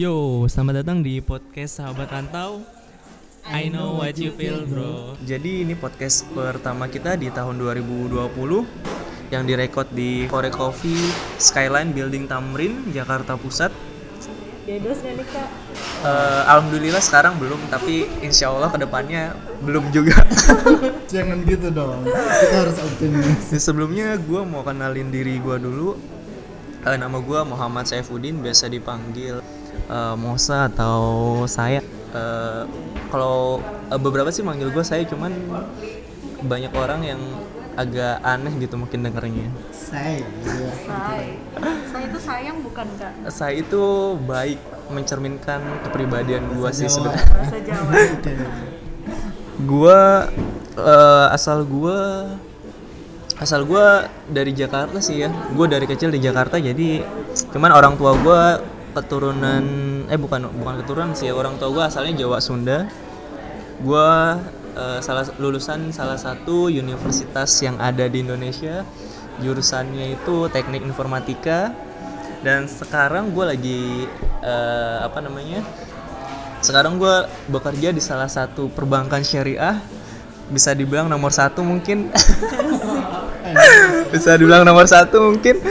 Yo, selamat datang di podcast Sahabat Rantau. I know what you feel, bro. Jadi ini podcast pertama kita di tahun 2020 yang direkod di Kore Coffee Skyline Building Tamrin, Jakarta Pusat. Jodos gak nih kak? Eh, Alhamdulillah sekarang belum, tapi insya Allah ke depannya belum juga. Jangan gitu dong. Kita harus optimis. Sebelumnya gue mau kenalin diri gue dulu. Eh, nama gue Muhammad Saifuddin, biasa dipanggil eh, Mosa atau saya. Eh, kalau eh, beberapa sih manggil gue saya, cuman banyak orang yang agak aneh gitu mungkin dengernya. Saya. iya. Say. Saya itu sayang bukan kak? Saya itu baik mencerminkan kepribadian gue sih sebenarnya. Gua eh, asal gua asal gua dari Jakarta sih ya. Gua dari kecil di Jakarta jadi cuman orang tua gua keturunan eh bukan bukan keturunan sih ya. Orang tua gua asalnya Jawa Sunda. Gua eh, salah lulusan salah satu universitas yang ada di Indonesia. Jurusannya itu Teknik Informatika dan sekarang gue lagi eh, apa namanya sekarang gue bekerja di salah satu perbankan syariah bisa dibilang nomor satu mungkin. Bisa dibilang nomor satu mungkin.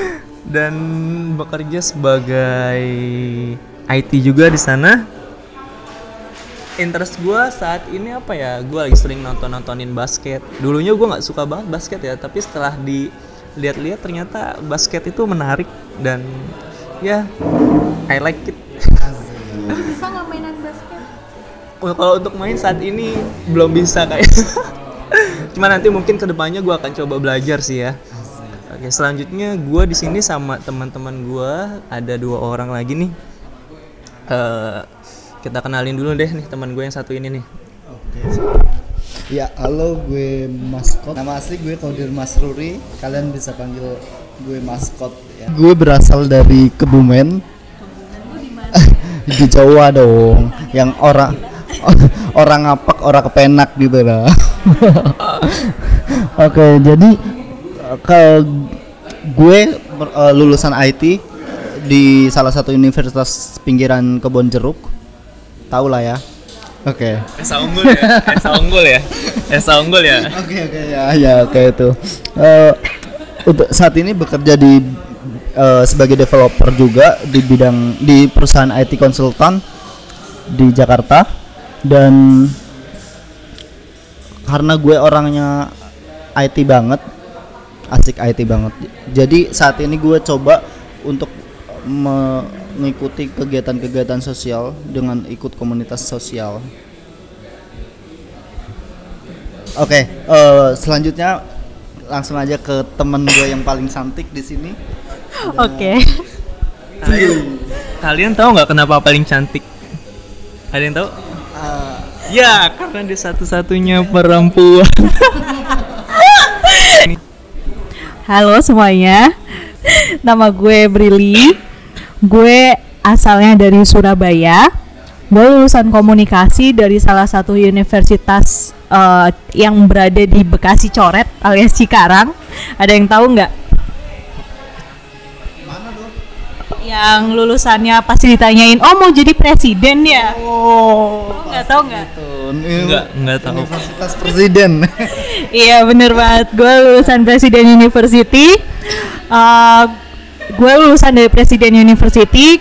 Dan bekerja sebagai IT juga di sana. Interest gue saat ini apa ya? Gue lagi sering nonton nontonin basket. Dulunya gue nggak suka banget basket ya tapi setelah dilihat-lihat ternyata basket itu menarik dan ya I like it. Bisa nggak mainan basket? Oh, kalau untuk main saat ini belum bisa kayak. Cuma nanti mungkin ke depannya gue akan coba belajar sih ya. Oke, selanjutnya gue di sini sama teman-teman gue ada dua orang lagi nih. Eh, kita kenalin dulu deh nih teman gue yang satu ini nih. Oke. Ya, halo gue Maskot. Nama asli gue Kodir Masruri. Kalian bisa panggil gue Maskot ya. Gue berasal dari Kebumen. di Jawa dong. Yang orang orang ngapak, orang kepenak gitu lah. Oke, jadi eh, ke gue eh, lulusan IT di salah satu universitas pinggiran Kebon Jeruk. Tahu lah ya. Oke. Esa unggul ya, Esa unggul ya, Esa unggul ya. Oke oke ya ya oke itu. Eh, untuk saat ini bekerja di eh, sebagai developer juga di bidang di perusahaan IT konsultan di Jakarta dan karena gue orangnya IT banget asik IT banget jadi saat ini gue coba untuk mengikuti kegiatan-kegiatan sosial dengan ikut komunitas sosial Oke, eh, selanjutnya langsung aja ke temen gue yang paling cantik di sini. Oke. Kalian, kalian tahu nggak kenapa paling cantik? Ada yang tahu? Ya, karena dia satu-satunya perempuan. Halo semuanya. Nama gue Brili. Gue asalnya dari Surabaya. Gue lulusan komunikasi dari salah satu universitas eh, yang berada di Bekasi Coret alias Cikarang. Ada yang tahu nggak? Yang lulusannya pasti ditanyain, oh mau jadi presiden ya? oh, nggak tahu nggak? tuh, ini Enggak, enggak tahu. Universitas Presiden. Iya bener banget, gue lulusan Presiden University Uh, Gue lulusan dari Presiden University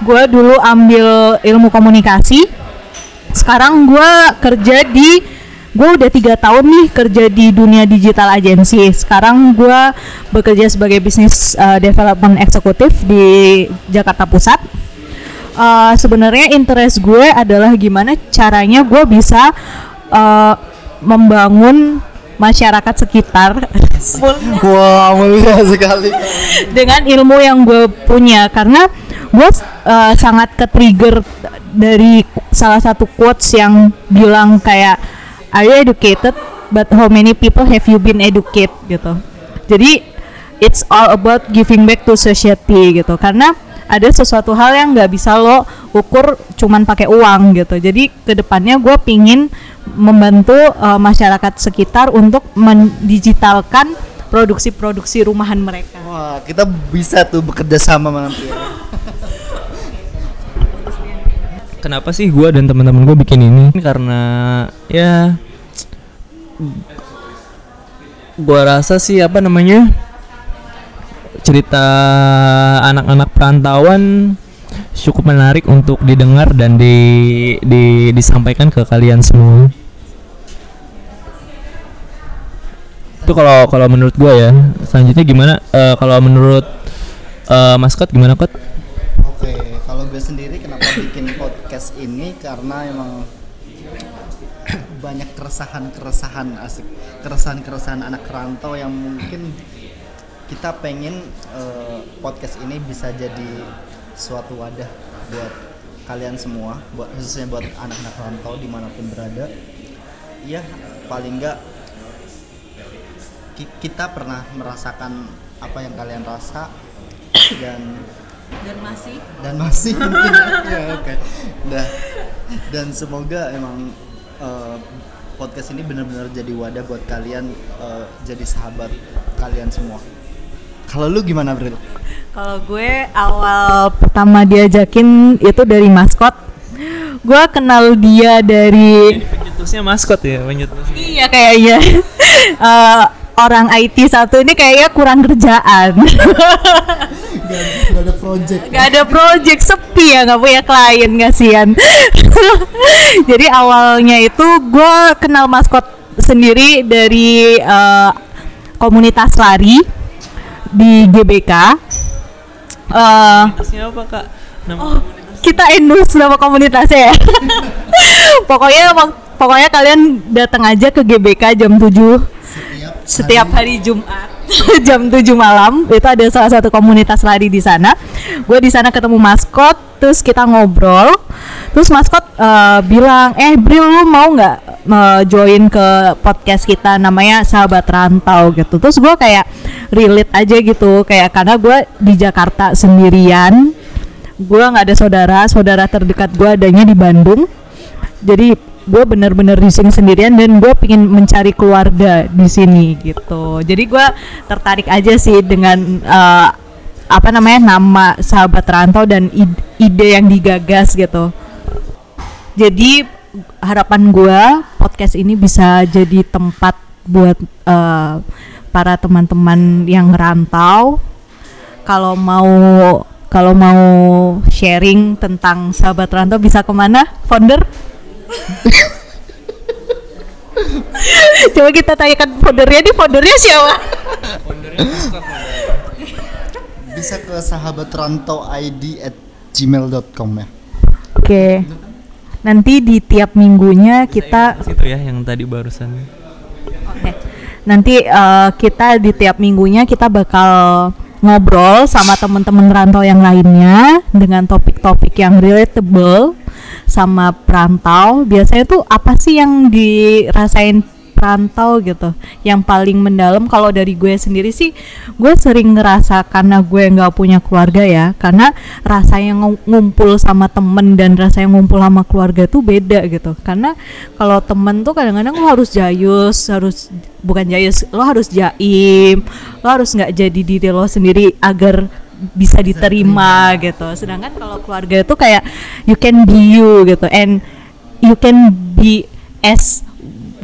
Gue dulu ambil ilmu komunikasi Sekarang gue kerja di Gue udah tiga tahun nih kerja di dunia digital agency. Sekarang gue bekerja sebagai bisnis uh, development eksekutif di Jakarta Pusat. Uh, Sebenarnya interest gue adalah gimana caranya gue bisa uh, membangun masyarakat sekitar. Wah, mulia sekali. dengan ilmu yang gue punya. Karena gue uh, sangat ke trigger dari salah satu quotes yang bilang kayak are you educated but how many people have you been educated gitu jadi it's all about giving back to society gitu karena ada sesuatu hal yang nggak bisa lo ukur cuman pakai uang gitu jadi ke depannya gue pingin membantu uh, masyarakat sekitar untuk mendigitalkan produksi-produksi rumahan mereka. Wah, kita bisa tuh bekerja sama nanti. Kenapa sih gue dan teman-teman gue bikin ini? Karena ya gue rasa sih apa namanya cerita anak-anak perantauan cukup menarik untuk didengar dan di, di disampaikan ke kalian semua. Itu kalau kalau menurut gue ya. Selanjutnya gimana? Eh, kalau menurut eh, maskot gimana kot? Oke, gue sendiri kenapa bikin podcast ini karena emang banyak keresahan-keresahan asik, keresahan-keresahan anak rantau yang mungkin kita pengen eh, podcast ini bisa jadi suatu wadah buat kalian semua, buat khususnya buat anak-anak rantau di mana pun berada. Iya, paling enggak ki- kita pernah merasakan apa yang kalian rasa dan dan masih dan masih mungkin ya oke Dah. dan semoga emang eh, podcast ini benar-benar jadi wadah buat kalian eh, jadi sahabat kalian semua kalau lu gimana Bril? Kalau gue awal pertama diajakin itu dari maskot. Gue kenal dia dari pencetusnya maskot ya pencetusnya iya kayaknya Eh, orang IT satu ini kayaknya kurang kerjaan. Gak, ada project Gak ada project sepi ya nggak punya klien kasihan. Jadi awalnya itu gue kenal maskot sendiri dari eh, komunitas lari di GBK. Eh, Pencetusnya apa kak nama Oh, kita endorse nama komunitasnya ya. pokoknya pokoknya kalian datang aja ke GBK jam 7 setiap setiap hari Jumat jam 7 malam itu ada salah satu komunitas lari di sana. Gue di sana ketemu maskot, terus kita ngobrol. Terus maskot eh, bilang, "Eh, Bril lu mau nggak eh, join ke podcast kita namanya Sahabat Rantau gitu." Terus gue kayak relate aja gitu, kayak karena gue di Jakarta sendirian. Gue nggak ada saudara, saudara terdekat gue adanya di Bandung. Jadi gue bener-bener di sini sendirian dan gue pingin mencari keluarga di sini gitu. Jadi gue tertarik aja sih dengan eh, apa namanya nama sahabat rantau dan id- ide yang digagas gitu. Jadi harapan gue podcast ini bisa jadi tempat buat eh, para teman-teman yang rantau kalau mau kalau mau sharing tentang sahabat rantau bisa ke mana founder Coba kita tanyakan foundernya nih, foundernya siapa? bisa ke sahabat rantau ID at gmail.com ya Oke. Nanti di tiap minggunya kita situ ya yang tadi barusan Oke. Nanti eh, kita di tiap minggunya kita bakal ngobrol sama teman-teman rantau yang lainnya dengan topik-topik yang relatable sama perantau. Biasanya tuh apa sih yang dirasain perantau gitu? Yang paling mendalam kalau dari gue sendiri sih, gue sering ngerasa karena gue nggak punya keluarga ya, karena rasanya ngu- ngumpul sama temen dan rasanya ngumpul sama keluarga tuh beda gitu. Karena kalau temen tuh kadang-kadang lo harus jayus, harus bukan jayus, lo harus jaim, lo harus nggak jadi diri lo sendiri agar bisa diterima gitu. Sedangkan kalau keluarga itu kayak you can be you gitu. And you can be as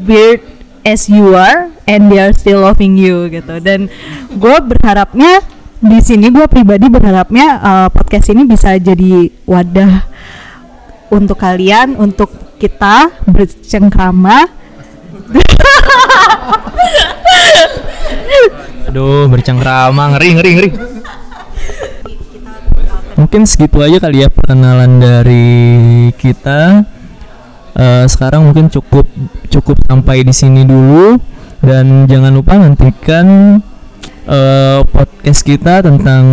weird as you are and they are still loving you gitu. Dan gue berharapnya di sini gue pribadi berharapnya uh, podcast ini bisa jadi wadah untuk kalian, untuk kita bercengkrama. Aduh bercengkrama. Ngeri ngeri ngeri mungkin segitu aja kali ya perkenalan dari kita. Eh, sekarang mungkin cukup cukup sampai di sini dulu. Dan jangan lupa nantikan eh, podcast kita tentang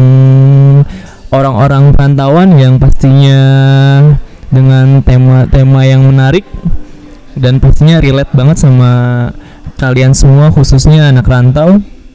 orang-orang perantauan yang pastinya dengan tema-tema yang menarik dan pastinya relate banget sama kalian semua khususnya anak rantau